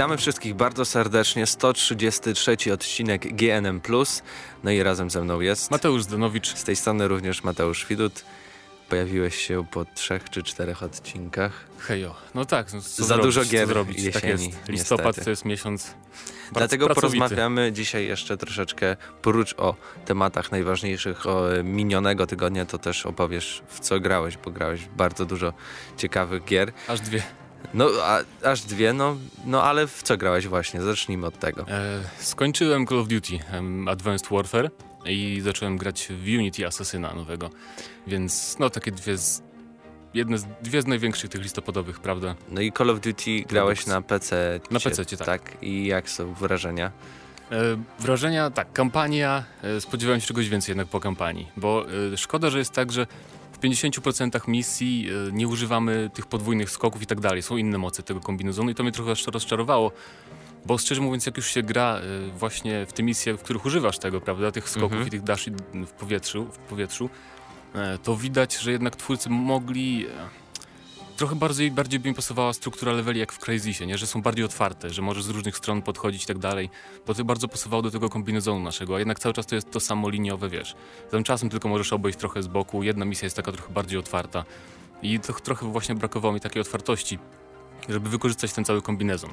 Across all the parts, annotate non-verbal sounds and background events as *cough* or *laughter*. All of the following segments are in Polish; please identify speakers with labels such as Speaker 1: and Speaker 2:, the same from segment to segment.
Speaker 1: Witamy wszystkich bardzo serdecznie. 133 odcinek GNM. No i razem ze mną jest
Speaker 2: Mateusz Zdanowicz.
Speaker 1: Z tej strony również Mateusz Widut. Pojawiłeś się po trzech czy czterech odcinkach.
Speaker 2: Hejo, no tak. No,
Speaker 1: Za zrobić, dużo gier zrobić? Tak jesieni, tak
Speaker 2: jest. Listopad niestety. to jest miesiąc
Speaker 1: Dlatego
Speaker 2: pracowity.
Speaker 1: porozmawiamy dzisiaj jeszcze troszeczkę, prócz o tematach najważniejszych o minionego tygodnia, to też opowiesz w co grałeś, bo grałeś bardzo dużo ciekawych gier.
Speaker 2: Aż dwie.
Speaker 1: No, a, aż dwie, no, no ale w co grałeś właśnie? Zacznijmy od tego. E,
Speaker 2: skończyłem Call of Duty um, Advanced Warfare i zacząłem grać w Unity Assassina nowego, więc no takie dwie z, jedne z, dwie z największych tych listopadowych, prawda?
Speaker 1: No i Call of Duty grałeś na PC.
Speaker 2: Na PC, tak.
Speaker 1: tak. I jak są wrażenia?
Speaker 2: E, wrażenia, tak, kampania, e, spodziewałem się czegoś więcej jednak po kampanii, bo e, szkoda, że jest tak, że w 50% misji e, nie używamy tych podwójnych skoków i tak dalej. Są inne moce tego kombinezonu i to mnie trochę rozczarowało. Bo szczerze mówiąc, jak już się gra e, właśnie w te misje, w których używasz tego, prawda, tych skoków mhm. i tych dashi w powietrzu, w powietrzu, e, to widać, że jednak twórcy mogli trochę bardziej, bardziej by mi pasowała struktura leveli jak w Crazysie, nie? że są bardziej otwarte, że możesz z różnych stron podchodzić i tak dalej. Bo to bardzo pasowało do tego kombinezonu naszego, a jednak cały czas to jest to samo liniowe, wiesz. Czasem tylko możesz obejść trochę z boku, jedna misja jest taka trochę bardziej otwarta. I to, trochę właśnie brakowało mi takiej otwartości, żeby wykorzystać ten cały kombinezon.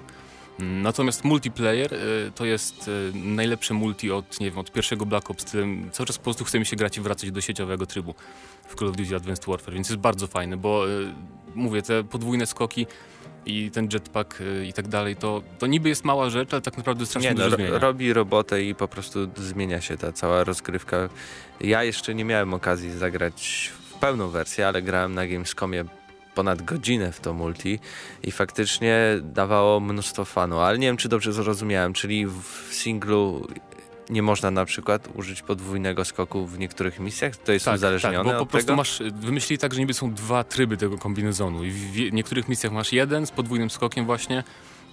Speaker 2: Natomiast multiplayer y, to jest y, najlepsze multi od, nie wiem, od pierwszego Black Ops. Cały czas po prostu chce mi się grać i wracać do sieciowego trybu w Call of Duty Advanced Warfare, więc jest bardzo fajne, bo y, mówię, te podwójne skoki i ten jetpack i tak dalej, to, to niby jest mała rzecz, ale tak naprawdę strasznie nie, dużo no, zmienia.
Speaker 1: Robi robotę i po prostu zmienia się ta cała rozgrywka. Ja jeszcze nie miałem okazji zagrać w pełną wersję, ale grałem na Gamescomie ponad godzinę w to multi i faktycznie dawało mnóstwo fanu, ale nie wiem, czy dobrze zrozumiałem, czyli w singlu nie można na przykład użyć podwójnego skoku w niektórych misjach? To jest tak, uzależnione
Speaker 2: tak, bo po prostu
Speaker 1: tego?
Speaker 2: masz, wymyślili tak, że niby są dwa tryby tego kombinezonu i w niektórych misjach masz jeden z podwójnym skokiem właśnie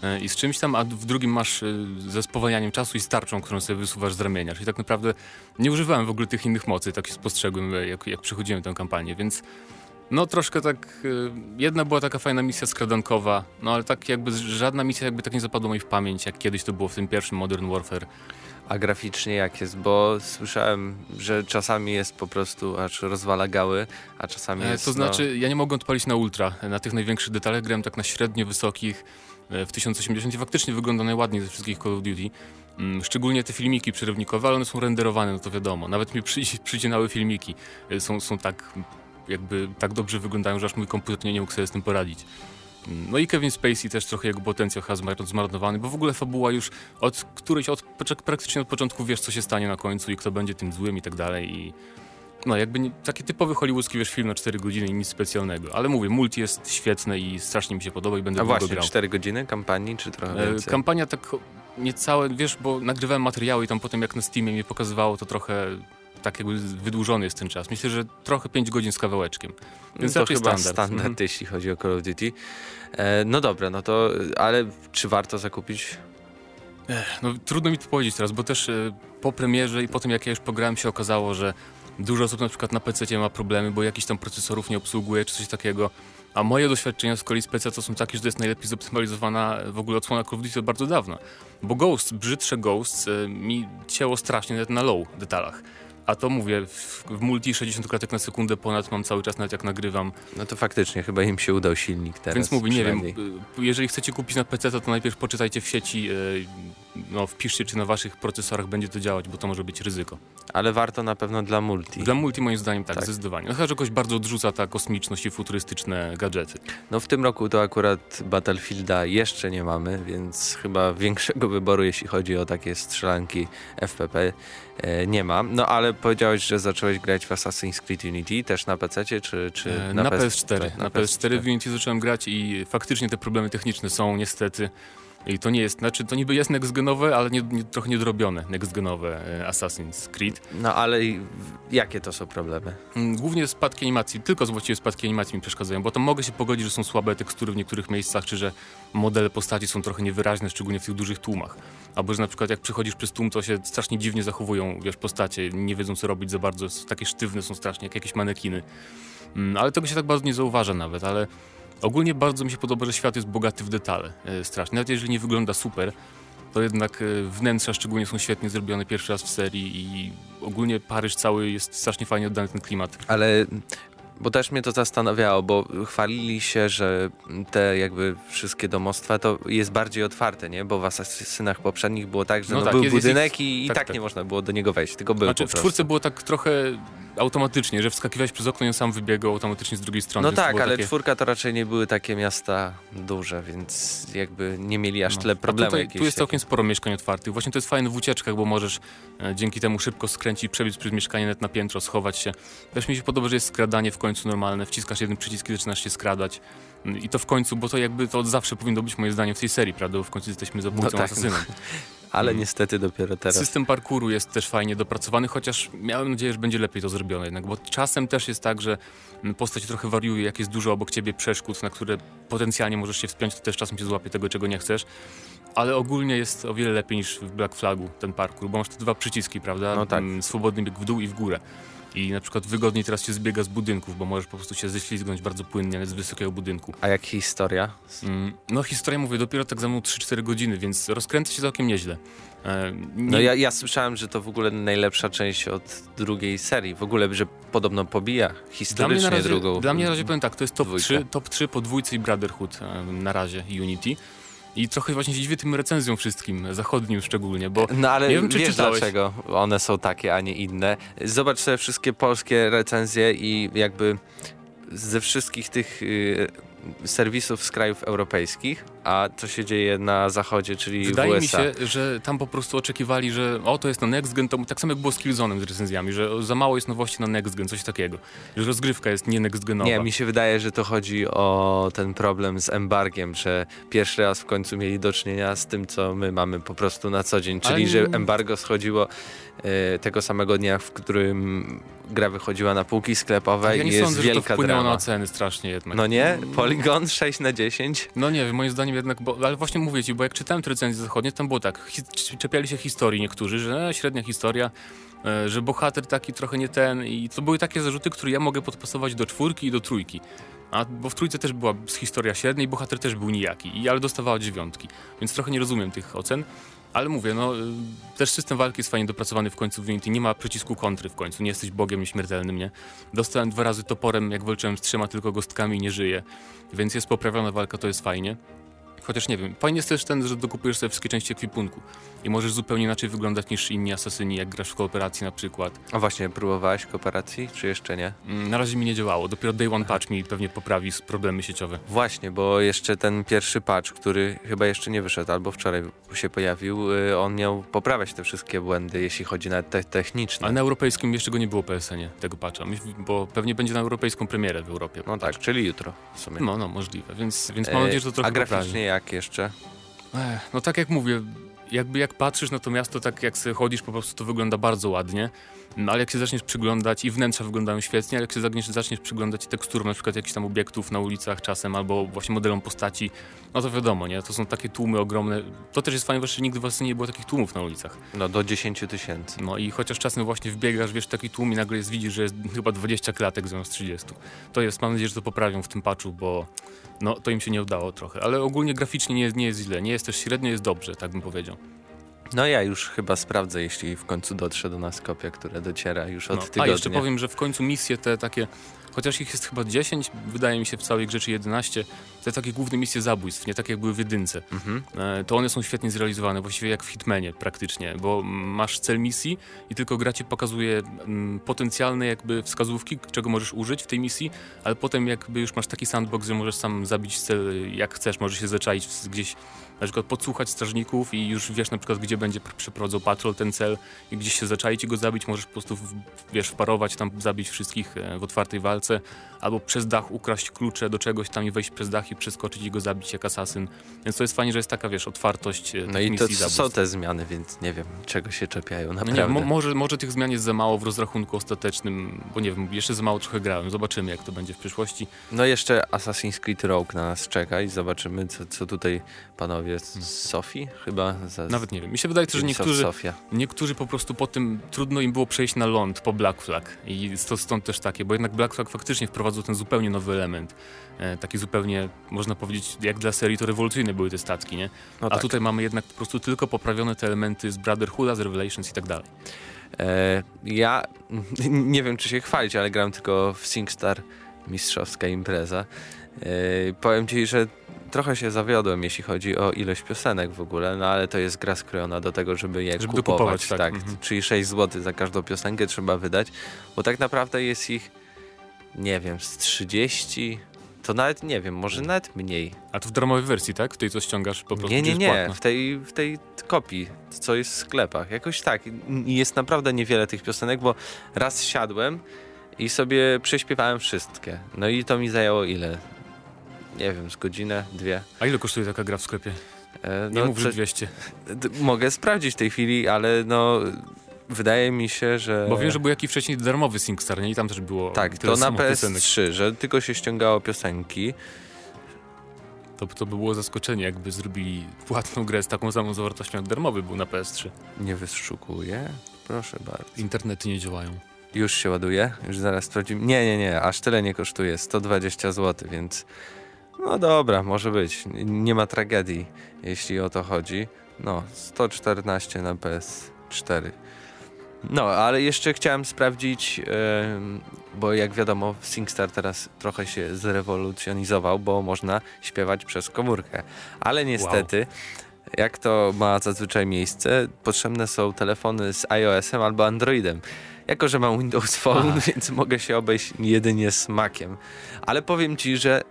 Speaker 2: e, i z czymś tam, a w drugim masz e, ze spowalnianiem czasu i starczą, którą sobie wysuwasz z ramienia. Czyli tak naprawdę nie używałem w ogóle tych innych mocy, tak się spostrzegłem, jak, jak przechodziłem tę kampanię, więc no troszkę tak, y, jedna była taka fajna misja skradankowa, no ale tak jakby żadna misja jakby tak nie zapadła mi w pamięć, jak kiedyś to było w tym pierwszym Modern Warfare.
Speaker 1: A graficznie jak jest? Bo słyszałem, że czasami jest po prostu aż rozwala gały, a czasami e, jest...
Speaker 2: To znaczy, no... ja nie mogę odpalić na ultra, na tych największych detalach grałem tak na średnio wysokich, e, w 1080 i faktycznie wygląda najładniej ze wszystkich Call of Duty. Mm, szczególnie te filmiki przerywnikowe, ale one są renderowane, no to wiadomo. Nawet mi przycinały filmiki. E, są, są tak jakby tak dobrze wyglądają, że aż mój komputer nie, nie mógł sobie z tym poradzić. No i Kevin Spacey też trochę jego potencjał chyba zmarnowany, bo w ogóle fabuła już od którejś, od, praktycznie od początku wiesz, co się stanie na końcu i kto będzie tym złym i tak dalej. I no jakby nie, taki typowy hollywoodzki wiesz, film na 4 godziny i nic specjalnego. Ale mówię, multi jest świetne i strasznie mi się podoba i będę
Speaker 1: A właśnie,
Speaker 2: grał.
Speaker 1: 4 godziny kampanii czy trochę e, więcej?
Speaker 2: kampania tak niecałe, wiesz, bo nagrywałem materiały i tam potem jak na Steamie mi pokazywało to trochę tak jakby wydłużony jest ten czas. Myślę, że trochę 5 godzin z kawałeczkiem. Więc
Speaker 1: no
Speaker 2: to chyba
Speaker 1: standard, standard mhm. jeśli chodzi o Call of Duty. E, no dobra, no to, ale czy warto zakupić?
Speaker 2: Ech, no trudno mi to powiedzieć teraz, bo też e, po premierze i po tym jak ja już pograłem się okazało, że dużo osób na przykład na PC ma problemy, bo jakiś tam procesorów nie obsługuje czy coś takiego. A moje doświadczenia z kolei z PC to są takie, że to jest najlepiej zoptymalizowana w ogóle odsłona Call of Duty od bardzo dawna. Bo Ghost, brzydsze Ghost e, mi cięło strasznie nawet na low detalach. A to mówię, w, w multi 60 klatek na sekundę ponad mam cały czas, nawet jak nagrywam.
Speaker 1: No to faktycznie, chyba im się udał silnik teraz.
Speaker 2: Więc mówię, nie wiem, jeżeli chcecie kupić na PC, to, najpierw poczytajcie w sieci, e, no wpiszcie, czy na waszych procesorach będzie to działać, bo to może być ryzyko.
Speaker 1: Ale warto na pewno dla multi.
Speaker 2: Dla multi moim zdaniem tak, tak. zdecydowanie. No chyba, że jakoś bardzo odrzuca ta kosmiczność i futurystyczne gadżety.
Speaker 1: No w tym roku to akurat Battlefielda jeszcze nie mamy, więc chyba większego wyboru, jeśli chodzi o takie strzelanki FPP e, nie mam. No ale powiedziałeś, że zacząłeś grać w Assassin's Creed Unity też na PC czy, czy
Speaker 2: e, na, na PS4? PS4. Na, PS4 w Unity zacząłem grać i faktycznie te problemy techniczne są niestety. I to nie jest, znaczy to niby jest nextgenowe, ale nie, nie, trochę niedorobione nextgenowe e, Assassin's Creed.
Speaker 1: No ale jakie to są problemy?
Speaker 2: Mm, głównie spadki animacji, tylko właściwie spadki animacji mi przeszkadzają, bo tam mogę się pogodzić, że są słabe tekstury w niektórych miejscach, czy że modele postaci są trochę niewyraźne, szczególnie w tych dużych tłumach. Albo że na przykład jak przechodzisz przez tłum, to się strasznie dziwnie zachowują, wiesz, postacie, nie wiedzą co robić za bardzo, takie sztywne są strasznie, jak jakieś manekiny. Mm, ale tego się tak bardzo nie zauważa nawet, ale Ogólnie bardzo mi się podoba, że świat jest bogaty w detale, e, strasznie. Nawet jeżeli nie wygląda super, to jednak e, wnętrza szczególnie są świetnie zrobione pierwszy raz w serii i ogólnie Paryż cały jest strasznie fajnie oddany ten klimat.
Speaker 1: Ale bo też mnie to zastanawiało, bo chwalili się, że te jakby wszystkie domostwa to jest bardziej otwarte, nie? Bo w asasynach poprzednich było tak, że
Speaker 2: No
Speaker 1: no
Speaker 2: tak,
Speaker 1: był
Speaker 2: jest- jest
Speaker 1: budynek
Speaker 2: ich-
Speaker 1: i, i
Speaker 2: tak,
Speaker 1: tak,
Speaker 2: tak.
Speaker 1: nie można było do niego wejść, tylko był
Speaker 2: Znaczy
Speaker 1: po
Speaker 2: w czwórce było tak trochę automatycznie, że wskakiwałeś przez okno i on sam wybiegał automatycznie z drugiej strony.
Speaker 1: No tak, ale
Speaker 2: takie...
Speaker 1: czwórka to raczej nie były takie miasta duże, więc jakby nie mieli aż
Speaker 2: No.
Speaker 1: tyle problemów.
Speaker 2: tu jest
Speaker 1: takie.
Speaker 2: całkiem sporo mieszkań otwartych. Właśnie to jest fajne w ucieczkach, bo możesz e, dzięki temu szybko skręcić, przebiec przez mieszkanie net na piętro, schować się. Też mi się podoba, że jest skradanie w końcu normalne. Wciskasz jeden przycisk i zaczynasz się skradać. I to w końcu, bo to jakby to od zawsze powinno być moje zdanie w tej serii, prawda? Bo w końcu jesteśmy zabójcą,
Speaker 1: No tak,
Speaker 2: asasynem.
Speaker 1: Ale
Speaker 2: Mm.
Speaker 1: niestety dopiero teraz.
Speaker 2: System parkouru jest też fajnie dopracowany, chociaż miałem nadzieję, że będzie lepiej to zrobione jednak, bo czasem też jest tak, że postać trochę wariuje, jak jest dużo obok ciebie przeszkód, na które potencjalnie możesz się wspiąć, to też czasem się złapie tego, czego nie chcesz. Ale ogólnie jest o wiele lepiej niż w Black Flagu ten parkour, bo masz te dwa przyciski, prawda?
Speaker 1: No tak.
Speaker 2: Mm, Swobodny bieg w dół i w górę. I na przykład wygodniej teraz się zbiega z budynków, bo możesz po prostu się ześlizgnąć bardzo płynnie, ale z wysokiego budynku.
Speaker 1: A jak historia?
Speaker 2: Mm, No historia, mówię, dopiero tak za mną 3-4 godziny, więc rozkręca się całkiem nieźle. E,
Speaker 1: No
Speaker 2: nie-
Speaker 1: ja, ja słyszałem, że to w ogóle najlepsza część od drugiej serii. W ogóle, że podobno pobija
Speaker 2: Dla mnie,
Speaker 1: historycznie
Speaker 2: na razie,
Speaker 1: drugą.
Speaker 2: dla mnie na razie powiem tak, to jest top
Speaker 1: dwójkę.
Speaker 2: 3, top 3 po dwójce i Brotherhood e, na razie Unity. I trochę właśnie się dziwię tym recenzjom wszystkim, zachodnim szczególnie, bo
Speaker 1: No ale
Speaker 2: Nie wiem, czy
Speaker 1: wiesz
Speaker 2: czytałeś.
Speaker 1: dlaczego one są takie, a nie inne. Zobacz sobie wszystkie polskie recenzje i jakby ze wszystkich tych y, serwisów z krajów europejskich, a co się dzieje na zachodzie, czyli
Speaker 2: wydaje
Speaker 1: w
Speaker 2: mi
Speaker 1: USA.
Speaker 2: się, że tam po prostu oczekiwali, że o, to jest na next gen, to tak samo jak było z Killzone'em z recenzjami, że za mało jest nowości na next gen, coś takiego. Że rozgrywka jest nie next genowa.
Speaker 1: Nie, mi się wydaje, że to chodzi o ten problem z embargiem, że pierwszy raz w końcu mieli do czynienia z tym, co my mamy po prostu na co dzień, czyli
Speaker 2: Ale-
Speaker 1: że embargo schodziło e, tego samego dnia, w którym gra wychodziła na półki sklepowe
Speaker 2: ja
Speaker 1: i jest
Speaker 2: sądzę, że to
Speaker 1: wielka
Speaker 2: wpłynęło
Speaker 1: drama.
Speaker 2: na oceny strasznie jednak.
Speaker 1: No nie? Polygon 6 na 10?
Speaker 2: No nie moim zdaniem jednak, bo, ale właśnie mówię ci, bo jak czytałem te recenzje zachodnie, tam było tak, hi, czepiali się historii niektórzy, że e, średnia historia, e, że bohater taki trochę nie ten i to były takie zarzuty, które ja mogę podpasować do czwórki i do trójki. A, bo w trójce też była historia średnia i bohater też był nijaki, i, ale dostawała dziewiątki, więc trochę nie rozumiem tych ocen. Ale mówię, no y, też system walki jest fajnie dopracowany w końcu w Unity. Nie ma przycisku kontry w końcu, nie jesteś bogiem nieśmiertelnym, nie? Dostałem dwa razy toporem, jak walczyłem z trzema tylko gostkami i nie żyję. Więc jest poprawiona walka, to jest fajnie. Chociaż nie wiem, fajnie jest też ten, że dokupujesz sobie wszystkie części ekwipunku i możesz zupełnie inaczej wyglądać niż inni asasyni, jak grasz w kooperacji na przykład.
Speaker 1: A właśnie, próbowałeś kooperacji, czy jeszcze nie?
Speaker 2: Mm, Na razie mi nie działało, dopiero Day One Patch mi pewnie poprawi problemy sieciowe.
Speaker 1: Właśnie, bo jeszcze ten pierwszy patch, który chyba jeszcze nie wyszedł, albo wczoraj się pojawił, y, on miał poprawiać te wszystkie błędy, jeśli chodzi na te techniczne.
Speaker 2: Ale na europejskim jeszcze go nie było PSN-ie, tego patcha, bo pewnie będzie na europejską premierę w Europie.
Speaker 1: No tak, czyli jutro w sumie.
Speaker 2: No, no, możliwe, więc, więc mam nadzieję, że to trochę
Speaker 1: A graficznie
Speaker 2: poprawi.
Speaker 1: Jak jeszcze?
Speaker 2: Ech, no tak jak mówię, jakby jak patrzysz na to miasto, tak jak sobie chodzisz, po prostu to wygląda bardzo ładnie. No, ale jak się zaczniesz przyglądać i wnętrza wyglądają świetnie, ale jak się zaczniesz, zaczniesz przyglądać teksturom na przykład jakichś tam obiektów na ulicach czasem albo właśnie modelom postaci, no to wiadomo, nie? To są takie tłumy ogromne. To też jest fajne, że nigdy właśnie nie było takich tłumów na ulicach.
Speaker 1: No do 10 tysięcy.
Speaker 2: No i chociaż czasem właśnie wbiegasz, wiesz, taki tłum i nagle jest, widzisz, że jest chyba 20 klatek zamiast 30. To jest, mam nadzieję, że to poprawią w tym patchu, bo no, to im się nie udało trochę. Ale ogólnie graficznie nie jest, nie jest źle, nie jest też średnio, jest dobrze, tak bym powiedział.
Speaker 1: No ja już chyba sprawdzę, jeśli w końcu dotrze do nas kopia, która dociera już od
Speaker 2: No.
Speaker 1: tygodnia.
Speaker 2: A jeszcze powiem, że w końcu misje te takie, chociaż ich jest chyba 10, wydaje mi się w całej grze, czy 11, te takie główne misje zabójstw, nie tak jak były w jedynce,
Speaker 1: Mhm.
Speaker 2: e, to one są świetnie zrealizowane, właściwie jak w Hitmanie praktycznie, bo masz cel misji i tylko gra ci pokazuje mm, potencjalne jakby wskazówki, czego możesz użyć w tej misji, ale potem jakby już masz taki sandbox, że możesz sam zabić cel jak chcesz, możesz się zaczaić gdzieś na przykład podsłuchać strażników i już wiesz na przykład, gdzie będzie pr- przeprowadzał patrol ten cel i gdzieś się zaczaić i go zabić, możesz po prostu, w, wiesz, wparować tam, zabić wszystkich e, w otwartej walce, albo przez dach ukraść klucze do czegoś tam i wejść przez dach i przeskoczyć i go zabić jak asasyn. Więc to jest fajnie, że jest taka, wiesz, otwartość e,
Speaker 1: No i to
Speaker 2: misji
Speaker 1: są
Speaker 2: zabójstw.
Speaker 1: te zmiany, więc nie wiem, czego się czepiają,
Speaker 2: No
Speaker 1: naprawdę.
Speaker 2: nie, mo może, może tych zmian jest za mało w rozrachunku ostatecznym, bo nie wiem, jeszcze za mało trochę grałem. Zobaczymy, jak to będzie w przyszłości.
Speaker 1: No jeszcze Assassin's Creed Rogue na nas czeka i zobaczymy, co, co tutaj panowie panowie z Sofii chyba. Za,
Speaker 2: Nawet nie wiem. Mi się wydaje że niektórzy,
Speaker 1: Sofia.
Speaker 2: niektórzy po prostu po tym trudno im było przejść na ląd po Black Flag. I to stąd też takie, bo jednak Black Flag faktycznie wprowadzał ten zupełnie nowy element. E, taki zupełnie, można powiedzieć, jak dla serii to rewolucyjne były te statki, nie?
Speaker 1: No
Speaker 2: A
Speaker 1: tak.
Speaker 2: tutaj mamy jednak po prostu tylko poprawione te elementy z Brotherhooda, z Revelations i tak dalej.
Speaker 1: E, ja *laughs* nie wiem, czy się chwalić, ale gram tylko w SingStar, mistrzowska impreza. E, powiem ci, że trochę się zawiodłem, jeśli chodzi o ilość piosenek w ogóle, no ale to jest gra skrojona do tego, żeby je
Speaker 2: Żeby
Speaker 1: kupować.
Speaker 2: dokupować, tak.
Speaker 1: tak
Speaker 2: Mhm.
Speaker 1: Czyli 6 zł za każdą piosenkę trzeba wydać, bo tak naprawdę jest ich, nie wiem, z 30, to nawet nie wiem, może nawet mniej.
Speaker 2: A to w darmowej wersji, tak? W tej, co ściągasz po prostu
Speaker 1: Nie, nie, nie, w tej, w tej kopii, co jest w sklepach. Jakoś tak. I Jest naprawdę niewiele tych piosenek, bo raz siadłem i sobie prześpiewałem wszystkie. No i to mi zajęło ile? Nie wiem, z godzinę, dwie.
Speaker 2: A ile kosztuje taka gra w sklepie?
Speaker 1: E,
Speaker 2: Nie mów, że
Speaker 1: co-
Speaker 2: 200.
Speaker 1: d- mogę sprawdzić w tej chwili, ale no wydaje mi się, że...
Speaker 2: Bo wiem, że był jakiś wcześniej darmowy SingStar, nie? I tam też było
Speaker 1: Tak, to na
Speaker 2: samo piosenek.
Speaker 1: PS3, że tylko się ściągało piosenki.
Speaker 2: To, to by było zaskoczenie, jakby zrobili płatną grę z taką samą zawartością jak darmowy był na PS3.
Speaker 1: Nie wyszukuję. Proszę bardzo.
Speaker 2: Internety nie działają.
Speaker 1: Już się ładuje, już zaraz sprawdzimy. Nie, nie, nie, aż tyle nie kosztuje, 120 zł, więc no dobra, może być. Nie ma tragedii, jeśli o to chodzi. No, 114 na PS4. No, ale jeszcze chciałem sprawdzić, em, bo jak wiadomo, SingStar teraz trochę się zrewolucjonizował, bo można śpiewać przez komórkę. Ale niestety, jak to ma zazwyczaj miejsce, potrzebne są telefony z iOS-em albo Androidem. Jako, że mam Windows Phone,
Speaker 2: Aha.
Speaker 1: więc mogę się obejść jedynie smakiem. Ale powiem ci, że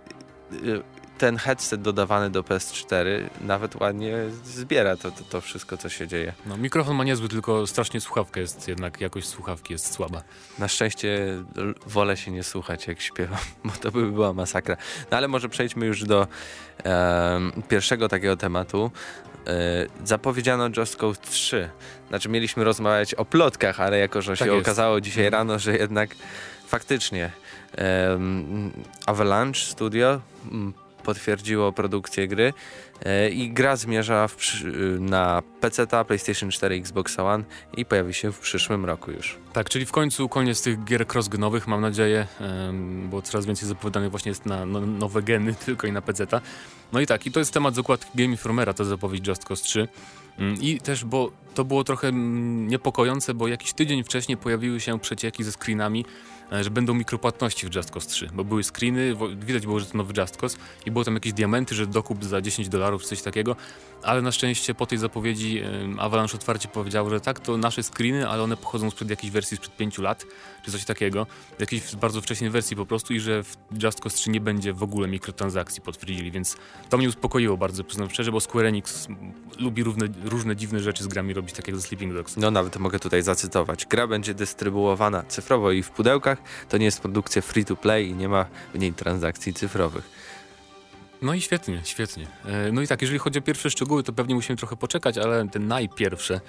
Speaker 1: ten headset dodawany do PS4 nawet ładnie zbiera to, to, to wszystko, co się dzieje.
Speaker 2: No, mikrofon ma niezły, tylko strasznie słuchawka jest jednak, jakość słuchawki jest słaba.
Speaker 1: Na szczęście wolę się nie słuchać, jak śpiewam, *laughs* bo to by była masakra. No ale może przejdźmy już do em, pierwszego takiego tematu. E, zapowiedziano Just Cause 3. Znaczy mieliśmy rozmawiać o plotkach, ale jako, że się
Speaker 2: jest.
Speaker 1: okazało dzisiaj
Speaker 2: Mhm.
Speaker 1: rano, że jednak faktycznie Avalanche Studio mm, potwierdziło produkcję gry e, i gra zmierza na PC, PlayStation 4, Xbox One i pojawi się w przyszłym roku już.
Speaker 2: Tak, czyli w końcu koniec tych gier cross-genowych, mam nadzieję, bo coraz więcej zapowiadanych właśnie jest na no, nowe geny, *laughs* tylko i na PC-ta. No i tak, i to jest temat z okładki Game Informera, to zapowiedź Just Cause 3. Mm, I też, bo to było trochę mm, niepokojące, bo jakiś tydzień wcześniej pojawiły się przecieki ze screenami, że będą mikropłatności w Just Cause 3, bo były screeny, widać było, że to nowy Just Cause i było tam jakieś diamenty, że dokup za 10 dolarów, coś takiego, ale na szczęście po tej zapowiedzi Avalanche otwarcie powiedział, że tak, to nasze screeny, ale one pochodzą sprzed jakiejś wersji sprzed 5 lat, czy coś takiego, w jakiejś bardzo wcześniej wersji po prostu i że w Just Cause 3 nie będzie w ogóle mikrotransakcji potwierdzili, więc to mnie uspokoiło bardzo, przyznam szczerze, bo Square Enix lubi różne, różne dziwne rzeczy z grami robić, tak jak ze Sleeping Dogs.
Speaker 1: No nawet mogę tutaj zacytować. Gra będzie dystrybuowana cyfrowo i w pudełkach. To nie jest produkcja free to play i nie ma w niej transakcji cyfrowych.
Speaker 2: No i świetnie, świetnie. E, No i tak, jeżeli chodzi o pierwsze szczegóły, to pewnie musimy trochę poczekać, ale te najpierwsze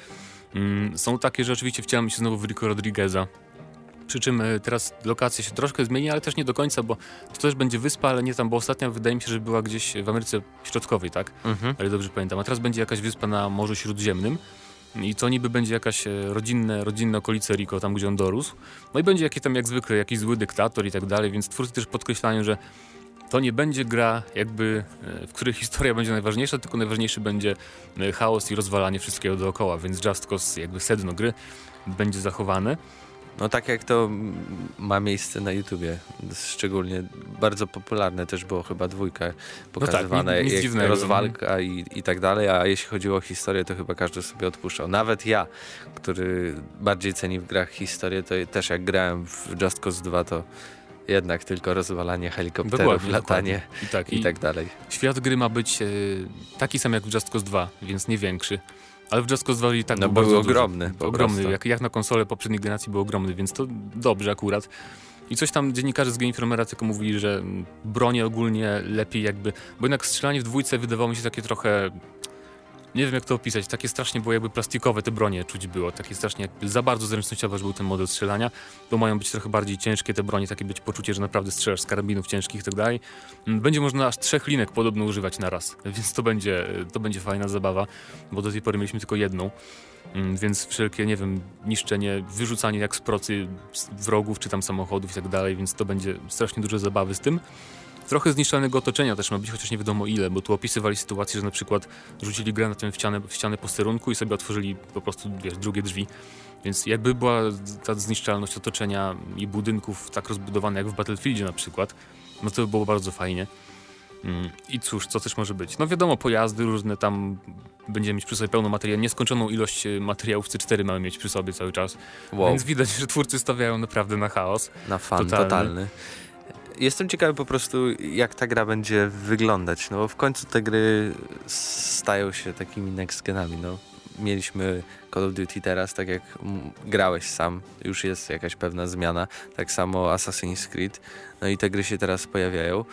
Speaker 2: mm, są takie, że oczywiście wcielam się znowu w Rico Rodrigueza. Przy czym e, teraz lokacja się troszkę zmieni, ale też nie do końca, bo to też będzie wyspa, ale nie tam, bo ostatnia wydaje mi się, że była gdzieś w Ameryce Środkowej, tak?
Speaker 1: Mhm.
Speaker 2: Ale dobrze pamiętam. A teraz będzie jakaś wyspa na Morzu Śródziemnym. I to niby będzie jakaś e, rodzinne, rodzinne okolice Rico, tam gdzie on dorósł. No i będzie jakiś tam jak zwykle jakiś zły dyktator i tak dalej, więc twórcy też podkreślają, że to nie będzie gra jakby, e, w której historia będzie najważniejsza, tylko najważniejszy będzie chaos i rozwalanie wszystkiego dookoła, więc Just Cause, jakby sedno gry będzie zachowane.
Speaker 1: No tak jak to ma miejsce na YouTubie. Szczególnie bardzo popularne też było chyba dwójka pokazywana,
Speaker 2: nic- nic
Speaker 1: jak
Speaker 2: dziwnego.
Speaker 1: rozwalka i, i tak dalej, a jeśli chodziło o historię, to chyba każdy sobie odpuszczał. Nawet ja, który bardziej ceni w grach historię, to też jak grałem w Just Cause 2, to jednak tylko rozwalanie helikopterów,
Speaker 2: Dokładnie,
Speaker 1: latanie
Speaker 2: I tak,
Speaker 1: i tak dalej.
Speaker 2: Świat gry ma być e, taki sam jak w Just Cause 2, więc nie większy. Ale w Just Cause 2 i tak
Speaker 1: No
Speaker 2: był
Speaker 1: był
Speaker 2: bardzo duży.
Speaker 1: ogromny
Speaker 2: ogromny, jak, jak na konsolę poprzedniej generacji był ogromny, więc to dobrze akurat. I coś tam dziennikarze z Game Informera tylko mówili, że bronie ogólnie lepiej jakby, bo jednak strzelanie w dwójce wydawało mi się takie trochę nie wiem jak to opisać, takie strasznie było jakby plastikowe te bronie czuć było, takie strasznie za bardzo zręcznościowe, że był ten model strzelania. To mają być trochę bardziej ciężkie te bronie, takie być poczucie, że naprawdę strzelasz z karabinów ciężkich i tak dalej. Mm, Będzie można aż trzech linek podobno używać na raz, *laughs* więc to będzie, to będzie fajna zabawa, bo do tej pory mieliśmy tylko jedną. Mm, Więc wszelkie, nie wiem, niszczenie, wyrzucanie jak z procy wrogów czy tam samochodów i tak dalej, więc to będzie strasznie dużo zabawy z tym. Trochę zniszczonego otoczenia też ma być, chociaż nie wiadomo ile, bo tu opisywali sytuację, że na przykład rzucili granatem w ścianę, w ścianę posterunku i sobie otworzyli po prostu wiesz, drugie drzwi. Więc jakby była ta zniszczalność otoczenia i budynków tak rozbudowana jak w Battlefieldzie na przykład, no to by było bardzo fajnie. Mm, I cóż, co też może być? No wiadomo, pojazdy różne tam, będziemy mieć przy sobie pełną materiał, nieskończoną ilość e, materiałów C4 mamy mieć przy sobie cały czas.
Speaker 1: Wow,
Speaker 2: Więc widać, że twórcy stawiają naprawdę na chaos.
Speaker 1: na fan
Speaker 2: totalny.
Speaker 1: totalny. Jestem ciekawy po prostu, jak ta gra będzie wyglądać, no bo w końcu te gry stają się takimi next genami, no. Mieliśmy Call of Duty teraz, tak jak grałeś sam, już jest jakaś pewna zmiana, tak samo Assassin's Creed, no i te gry się teraz pojawiają.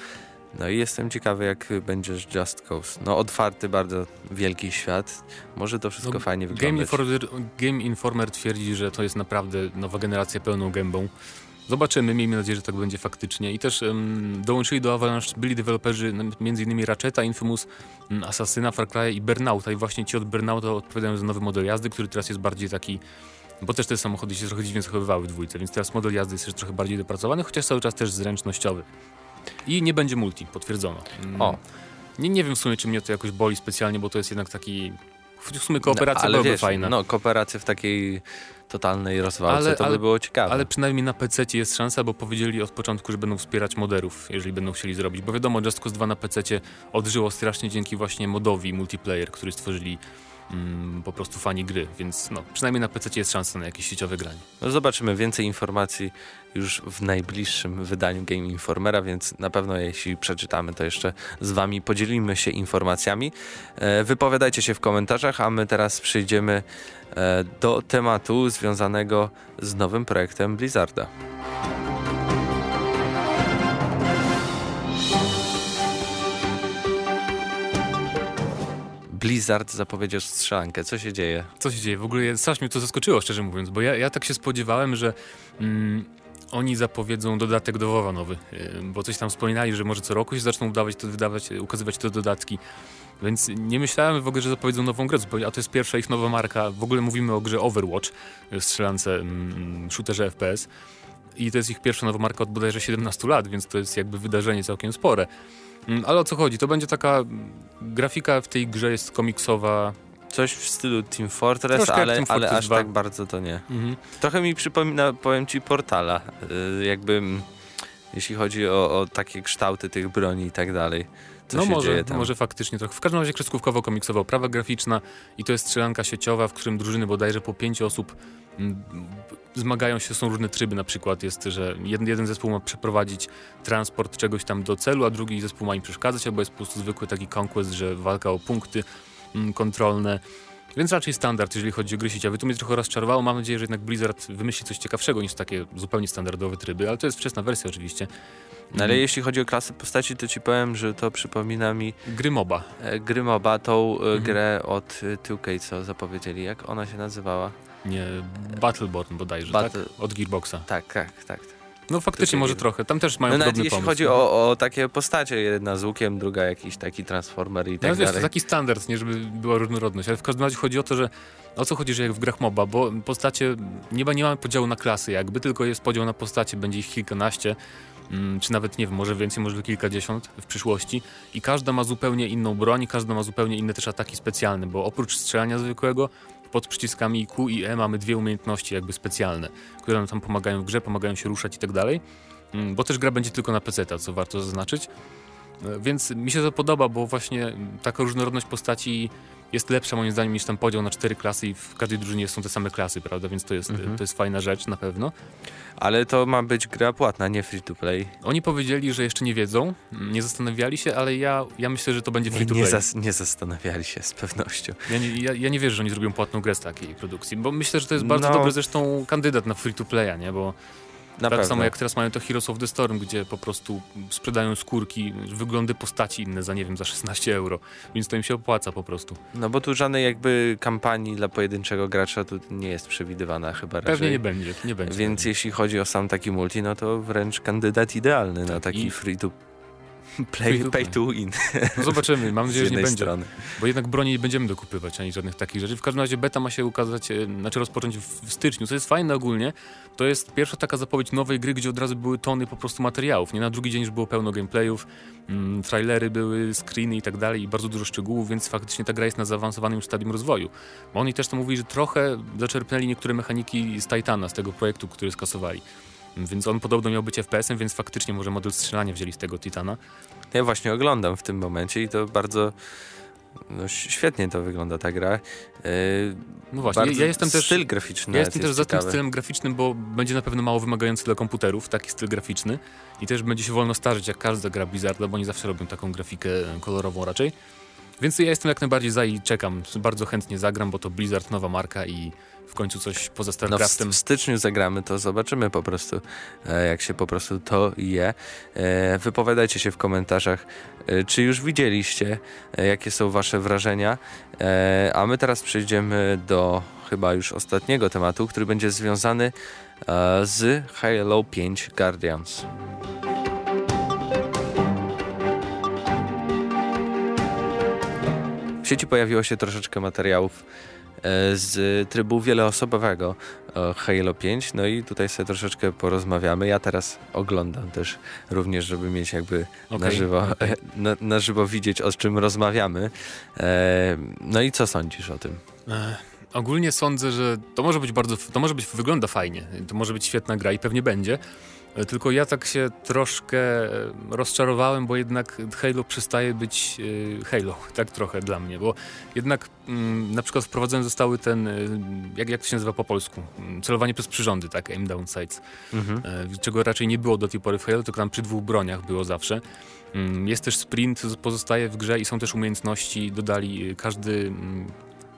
Speaker 1: No i jestem ciekawy, jak będzie z Just Cause. No otwarty, bardzo wielki świat, może to wszystko
Speaker 2: No,
Speaker 1: fajnie
Speaker 2: Game
Speaker 1: wyglądać.
Speaker 2: Informer, Game Informer twierdzi, że to jest naprawdę nowa generacja pełną gębą. Zobaczymy, miejmy nadzieję, że tak będzie faktycznie. I też em, dołączyli do Avalanche byli deweloperzy m.in. Ratcheta, Infamous, Assassina, Far Cry i Burnouta. I właśnie ci od Burnouta odpowiadają za nowy model jazdy, który teraz jest bardziej taki... Bo też te samochody się trochę dziwnie zachowywały w dwójce, więc teraz model jazdy jest też trochę bardziej dopracowany, chociaż cały czas też zręcznościowy. I nie będzie multi, potwierdzono. Mm,
Speaker 1: O.
Speaker 2: Nie, nie wiem w sumie, czy mnie to jakoś boli specjalnie, bo to jest jednak taki... W sumie kooperacja
Speaker 1: ale
Speaker 2: byłaby
Speaker 1: wiesz,
Speaker 2: fajna.
Speaker 1: No, kooperacja w takiej totalnej rozwalce,
Speaker 2: Ale-
Speaker 1: to
Speaker 2: ale-
Speaker 1: by było ciekawe.
Speaker 2: Ale przynajmniej na PC jest szansa, bo powiedzieli od początku, że będą wspierać moderów, jeżeli będą chcieli zrobić. Bo wiadomo, Just Cause 2 na PC odżyło strasznie dzięki właśnie modowi multiplayer, który stworzyli mm, po prostu fani gry, więc no, przynajmniej na PC jest szansa na jakieś sieciowe granie.
Speaker 1: No zobaczymy więcej informacji już w najbliższym wydaniu Game Informera, więc na pewno jeśli przeczytamy, to jeszcze z Wami podzielimy się informacjami. E, wypowiadajcie się w komentarzach, a my teraz przejdziemy e, do tematu związanego z nowym projektem Blizzarda. Blizzard zapowiedział strzelankę. Co się dzieje?
Speaker 2: Co się dzieje? W ogóle strasznie mnie to zaskoczyło, szczerze mówiąc, bo ja, ja tak się spodziewałem, że mm, oni zapowiedzą dodatek do WoWa nowy, bo coś tam wspominali, że może co roku się zaczną udawać to, wydawać, ukazywać te dodatki. Więc nie myślałem w ogóle, że zapowiedzą nową grę, a to jest pierwsza ich nowa marka. W ogóle mówimy o grze Overwatch, yy, strzelance, mm, shooterze FPS. I to jest ich pierwsza nowa marka od bodajże 17 lat, więc to jest jakby wydarzenie całkiem spore. Mm, Ale o co chodzi? To będzie taka mm, grafika w tej grze jest komiksowa.
Speaker 1: Coś w stylu Team Fortress,
Speaker 2: Troszkę
Speaker 1: ale,
Speaker 2: Team
Speaker 1: ale
Speaker 2: Fortress
Speaker 1: aż
Speaker 2: 2.
Speaker 1: tak bardzo to nie.
Speaker 2: Mhm.
Speaker 1: Trochę mi przypomina, powiem ci, Portala. Yy, jakby, mm, jeśli chodzi o, o takie kształty tych broni i tak dalej. Co
Speaker 2: no
Speaker 1: się
Speaker 2: może,
Speaker 1: dzieje tam?
Speaker 2: może faktycznie trochę. W każdym razie kreskówkowo-komiksowa oprawa graficzna i to jest strzelanka sieciowa, w którym drużyny bodajże po pięć osób mm, zmagają się, są różne tryby na przykład jest, że jeden, jeden zespół ma przeprowadzić transport czegoś tam do celu, a drugi zespół ma im przeszkadzać, albo jest po prostu zwykły taki conquest, że walka o punkty mm, kontrolne. Więc raczej standard, jeżeli chodzi o gry sieciowe. Tu mnie trochę rozczarowało. Mam nadzieję, że jednak Blizzard wymyśli coś ciekawszego niż takie zupełnie standardowe tryby, ale to jest wczesna wersja oczywiście.
Speaker 1: No, ale jeśli chodzi o klasy postaci, to ci powiem, że to przypomina mi
Speaker 2: Gry MOBA.
Speaker 1: e, gry MOBA, tą e,
Speaker 2: Mhm.
Speaker 1: grę od e, 2K, co zapowiedzieli. Jak ona się nazywała?
Speaker 2: Nie, Battleborn bodajże,
Speaker 1: Battle-
Speaker 2: tak? Od Gearboxa.
Speaker 1: Tak, tak, tak.
Speaker 2: No faktycznie może trochę. Tam też mają
Speaker 1: No
Speaker 2: podobny
Speaker 1: jeśli
Speaker 2: pomysł.
Speaker 1: chodzi o, o takie postacie, jedna z łukiem, druga jakiś taki transformer i
Speaker 2: No
Speaker 1: tak
Speaker 2: wiesz, to
Speaker 1: dalej.
Speaker 2: taki standard, nie żeby była różnorodność, ale w każdym razie chodzi o to, że o co chodzi, że jak w grach MOBA, bo postacie, nie, ma- nie mamy podziału na klasy jakby, tylko jest podział na postacie, będzie ich kilkanaście, czy nawet, nie wiem, może więcej, może kilkadziesiąt w przyszłości i każda ma zupełnie inną broń, każda ma zupełnie inne też ataki specjalne, bo oprócz strzelania zwykłego, pod przyciskami Q i E mamy dwie umiejętności jakby specjalne, które nam tam pomagają w grze, pomagają się ruszać i tak dalej, Mm, bo też gra będzie tylko na PC, co warto zaznaczyć. E, Więc mi się to podoba, bo właśnie mm, taka różnorodność postaci jest lepsza moim zdaniem niż ten podział na cztery klasy i w każdej drużynie są te same klasy, prawda? Więc to jest,
Speaker 1: Mhm.
Speaker 2: to jest fajna rzecz na pewno.
Speaker 1: Ale to ma być gra płatna, nie free to play.
Speaker 2: Oni powiedzieli, że jeszcze nie wiedzą, nie zastanawiali się, ale ja, ja myślę, że to będzie free to
Speaker 1: Nie,
Speaker 2: play.
Speaker 1: zas- nie zastanawiali się z pewnością.
Speaker 2: Ja nie, ja, ja nie wierzę, że oni zrobią płatną grę z takiej produkcji, bo myślę, że to jest bardzo
Speaker 1: No.
Speaker 2: dobry zresztą kandydat na free to playa, nie? Bo
Speaker 1: Na
Speaker 2: tak
Speaker 1: pewno.
Speaker 2: samo jak teraz mają to Heroes of the Storm, gdzie po prostu sprzedają skórki, wyglądy postaci inne za, nie wiem, za 16 euro. Więc to im się opłaca po prostu.
Speaker 1: No bo tu żadnej jakby kampanii dla pojedynczego gracza tu nie jest przewidywana chyba raczej.
Speaker 2: Pewnie nie będzie, nie będzie.
Speaker 1: Więc jeśli chodzi o sam taki multi, no to wręcz kandydat idealny na
Speaker 2: Tak,
Speaker 1: taki
Speaker 2: i-
Speaker 1: free to play, pay
Speaker 2: play.
Speaker 1: to win
Speaker 2: No zobaczymy, mam nadzieję, że nie będzie.
Speaker 1: strony.
Speaker 2: Bo jednak broni nie będziemy dokupywać ani żadnych takich rzeczy. W każdym razie beta ma się ukazać, e, znaczy rozpocząć w, styczniu, co jest fajne ogólnie. To jest pierwsza taka zapowiedź nowej gry, gdzie od razu były tony po prostu materiałów. Nie na drugi dzień już było pełno gameplayów, mm, trailery były, screeny i tak dalej i bardzo dużo szczegółów, więc faktycznie ta gra jest na zaawansowanym już stadium rozwoju. Bo oni też to mówili, że trochę zaczerpnęli niektóre mechaniki z Titana, z tego projektu, który skasowali. Więc on podobno miał być FPS-em, więc faktycznie może model strzelania wzięli z tego Titana.
Speaker 1: Ja właśnie oglądam w tym momencie i to bardzo no, świetnie to wygląda ta gra. Yy,
Speaker 2: No właśnie, ja jestem też...
Speaker 1: styl graficzny
Speaker 2: Ja jestem
Speaker 1: jest
Speaker 2: też za tym
Speaker 1: ciekawy.
Speaker 2: stylem graficznym, bo będzie na pewno mało wymagający dla komputerów, taki styl graficzny. I też będzie się wolno starzeć, jak każda gra Blizzarda, bo oni zawsze robią taką grafikę kolorową raczej. Więc ja jestem jak najbardziej za i czekam. Bardzo chętnie zagram, bo to Blizzard, nowa marka i w końcu coś poza
Speaker 1: No w,
Speaker 2: StarCraftem.
Speaker 1: w styczniu zagramy, to zobaczymy po prostu, e, jak się po prostu to je. E, wypowiadajcie się w komentarzach, e, czy już widzieliście, jakie są wasze wrażenia. A my teraz przejdziemy do chyba już ostatniego tematu, który będzie związany z Halo 5 Guardians. W sieci pojawiło się troszeczkę materiałów z trybu wieloosobowego e, Halo 5, no i tutaj sobie troszeczkę porozmawiamy. Ja teraz oglądam też również, żeby mieć jakby na,
Speaker 2: Okej,
Speaker 1: żywo, na, na żywo widzieć, o czym rozmawiamy. E, no i co sądzisz o tym?
Speaker 2: E, ogólnie sądzę, że to może być bardzo, to może być, wygląda fajnie, to może być świetna gra i pewnie będzie. E, Tylko ja tak się troszkę e, rozczarowałem, bo jednak Halo przestaje być e, Halo, *laughs* tak trochę dla mnie, bo jednak mm, na przykład wprowadzony zostały ten, jak, jak to się nazywa po polsku, Mm, celowanie przez przyrządy, tak, aim down sights,
Speaker 1: Mhm.
Speaker 2: czego raczej nie było do tej pory w Halo, tylko tam przy dwóch broniach było zawsze. Mm, Jest też sprint, pozostaje w grze i są też umiejętności, dodali każdy,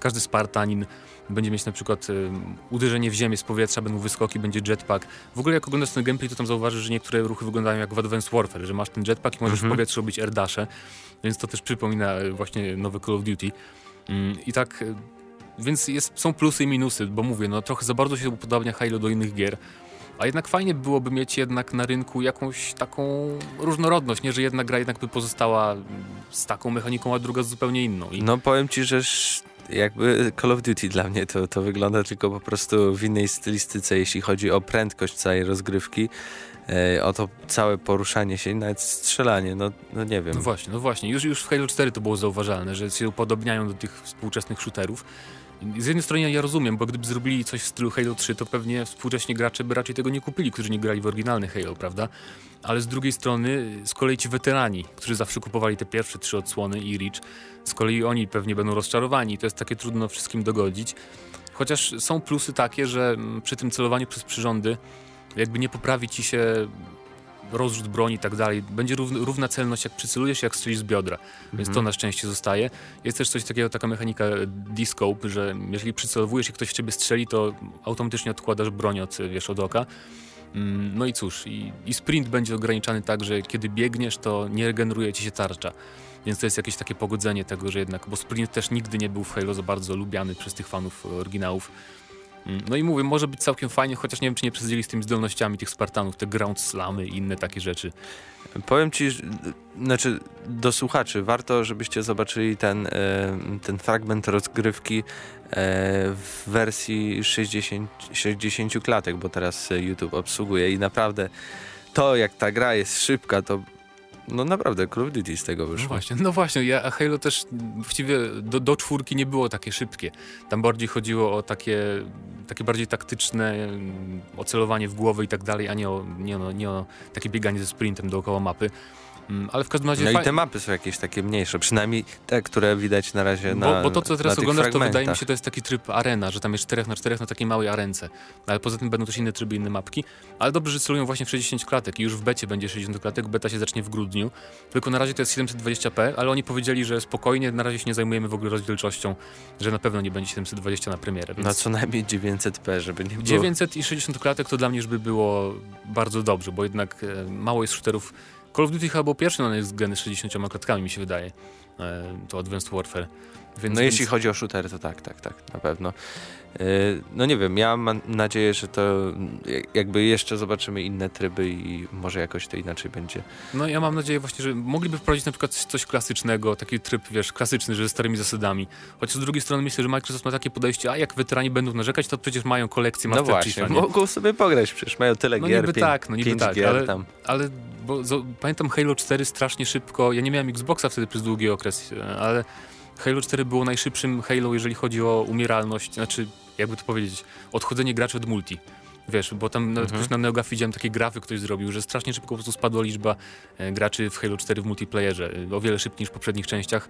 Speaker 2: każdy Spartanin będzie mieć na przykład y, uderzenie w ziemię z powietrza, będą wyskoki, będzie jetpack. W ogóle jak oglądasz ten gameplay, to tam zauważysz, że niektóre ruchy wyglądają jak w Advanced Warfare, że masz ten jetpack i możesz
Speaker 1: Mhm.
Speaker 2: w powietrzu robić airdasze, więc to też przypomina y, właśnie nowy Call of Duty. Mm, I tak... y, Więc jest, są plusy i minusy, bo mówię, no trochę za bardzo się upodabnia Halo do innych gier, a jednak fajnie byłoby mieć jednak na rynku jakąś taką różnorodność, nie, że jedna gra jednak by pozostała z taką mechaniką, a druga z zupełnie inną. I
Speaker 1: No powiem ci, że jakby Call of Duty dla mnie to, to wygląda tylko po prostu w innej stylistyce, jeśli chodzi o prędkość całej rozgrywki, e, o to całe poruszanie się i nawet strzelanie, no, no nie wiem.
Speaker 2: No właśnie, no właśnie. Już, już w Halo 4 to było zauważalne, że się upodobniają do tych współczesnych shooterów. Z jednej strony ja rozumiem, bo gdyby zrobili coś w stylu Halo 3, to pewnie współcześni gracze by raczej tego nie kupili, którzy nie grali w oryginalny Halo, prawda? Ale z drugiej strony z kolei ci weterani, którzy zawsze kupowali te pierwsze trzy odsłony i Reach, z kolei oni pewnie będą rozczarowani. To jest takie trudno wszystkim dogodzić. Chociaż są plusy takie, że mm, przy tym celowaniu przez przyrządy jakby nie poprawi ci się rozrzut broni i tak dalej. Będzie równa, celność, jak przycelujesz, jak strzelisz z biodra. Więc to na szczęście zostaje. Jest też coś takiego, taka mechanika D-scope, że jeżeli przycelowujesz i ktoś w ciebie strzeli, to automatycznie odkładasz broń od, wiesz, od oka. Mm, No i cóż, i, i sprint będzie ograniczany tak, że kiedy biegniesz, to nie regeneruje ci się tarcza. Więc to jest jakieś takie pogodzenie tego, że jednak, bo sprint też nigdy nie był w Halo za bardzo lubiany przez tych fanów e, oryginałów. Mm, No i mówię, może być całkiem fajnie, chociaż nie wiem, czy nie przesadzili z tymi zdolnościami tych Spartanów, te ground slamy i inne takie rzeczy.
Speaker 1: Powiem ci, znaczy do słuchaczy, warto, żebyście zobaczyli ten, e, ten fragment rozgrywki e, w wersji 60, 60 klatek, bo teraz e, YouTube obsługuje i naprawdę to, jak ta gra jest szybka, to no naprawdę Call of Duty z tego
Speaker 2: No
Speaker 1: wyszło.
Speaker 2: właśnie, no właśnie, ja, Halo też właściwie do, do czwórki nie było takie szybkie. Tam bardziej chodziło o takie, takie bardziej taktyczne mm, ocelowanie w głowę i tak dalej, a nie o, nie, o, nie o takie bieganie ze sprintem dookoła mapy. Mm, Ale w każdym razie
Speaker 1: No i te mapy są jakieś takie mniejsze, przynajmniej te, które widać na razie na
Speaker 2: bo, bo to, co teraz
Speaker 1: na
Speaker 2: oglądasz, to wydaje mi się, to jest taki tryb arena, że tam jest 4 na 4 na takiej małej arence. Ale poza tym będą też inne tryby, inne mapki. Ale dobrze, że celują właśnie w 60 klatek i już w becie będzie 60 klatek. Beta się zacznie w grudniu. tylko na razie to jest 720p, ale oni powiedzieli, że spokojnie, na razie się nie zajmujemy w ogóle rozdzielczością, że na pewno nie będzie 720 na premierę. Więc...
Speaker 1: No co najmniej 900p, żeby nie było...
Speaker 2: 900 i 60 klatek to dla mnie już by było bardzo dobrze, bo jednak e, mało jest shooterów. Call of Duty chyba był pierwszy na geny z 60 klatkami, mi się wydaje. E, to Advanced Warfare.
Speaker 1: Więc, no więc... jeśli chodzi o shootery, to tak, tak, tak, na pewno. Y, no nie wiem, ja mam nadzieję, że to jakby jeszcze zobaczymy inne tryby i może jakoś to inaczej będzie.
Speaker 2: No ja mam nadzieję właśnie, że mogliby wprowadzić na przykład coś klasycznego, taki tryb, wiesz, klasyczny, że ze starymi zasadami. Chociaż z drugiej strony myślę, że Microsoft ma takie podejście, a jak weterani będą narzekać, to przecież mają kolekcję
Speaker 1: Master No właśnie,
Speaker 2: Chiefa,
Speaker 1: mogą sobie pograć, przecież mają tyle
Speaker 2: no
Speaker 1: gier,
Speaker 2: niby
Speaker 1: pięć,
Speaker 2: tak, no niby tak,
Speaker 1: gier
Speaker 2: ale,
Speaker 1: tam.
Speaker 2: ale bo, pamiętam Halo 4 strasznie szybko, ja nie miałem Xboxa wtedy przez długi okres, ale Halo 4 było najszybszym Halo, jeżeli chodzi o umieralność, znaczy, jakby to powiedzieć, odchodzenie graczy od multi. Wiesz, bo tam nawet mhm. na NeoGAF widziałem takie grafy, ktoś zrobił, że strasznie szybko po prostu spadła liczba e, graczy w Halo 4 w multiplayerze, e, o wiele szybciej niż w poprzednich częściach,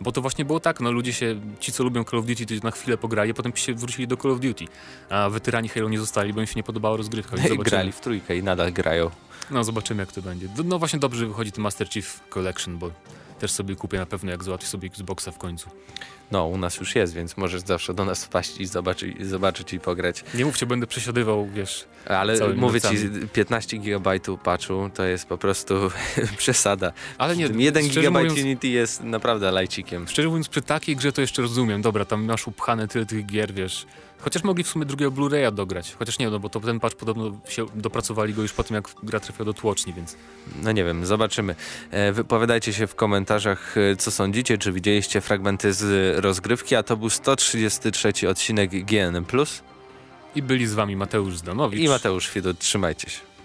Speaker 2: bo to właśnie było tak, no ludzie się, ci co lubią Call of Duty, to na chwilę pograli, a potem się wrócili do Call of Duty, a weterani Halo nie zostali, bo im się nie podobała rozgrywka.
Speaker 1: I *laughs* grali w trójkę i nadal grają.
Speaker 2: No zobaczymy jak to będzie. No właśnie dobrze wychodzi ten Master Chief Collection, bo też sobie kupię na pewno, jak załatwię sobie Xboxa w końcu.
Speaker 1: No, u nas już jest, więc możesz zawsze do nas wpaść i zobaczyć, zobaczyć i pograć.
Speaker 2: Nie mówcie, będę przesiadywał, wiesz.
Speaker 1: Ale mówię ci, 15 GB patchu to jest po prostu *laughs* przesada. Ale nie, 1 GB mówiąc, Unity jest naprawdę lajcikiem.
Speaker 2: Szczerze mówiąc, przy takiej grze to jeszcze rozumiem. Dobra, tam masz upchane tyle tych gier, wiesz Chociaż mogli w sumie drugiego Blu-raya dograć. Chociaż nie, no bo to ten patch podobno się dopracowali go już po tym, jak gra trafiła do tłoczni, więc...
Speaker 1: No nie wiem, zobaczymy. E, wypowiadajcie się w komentarzach, e, co sądzicie, czy widzieliście fragmenty z rozgrywki, a to był 133 odcinek GNM+.
Speaker 2: I byli z wami Mateusz Zdanowicz
Speaker 1: i Mateusz Widut. Trzymajcie się.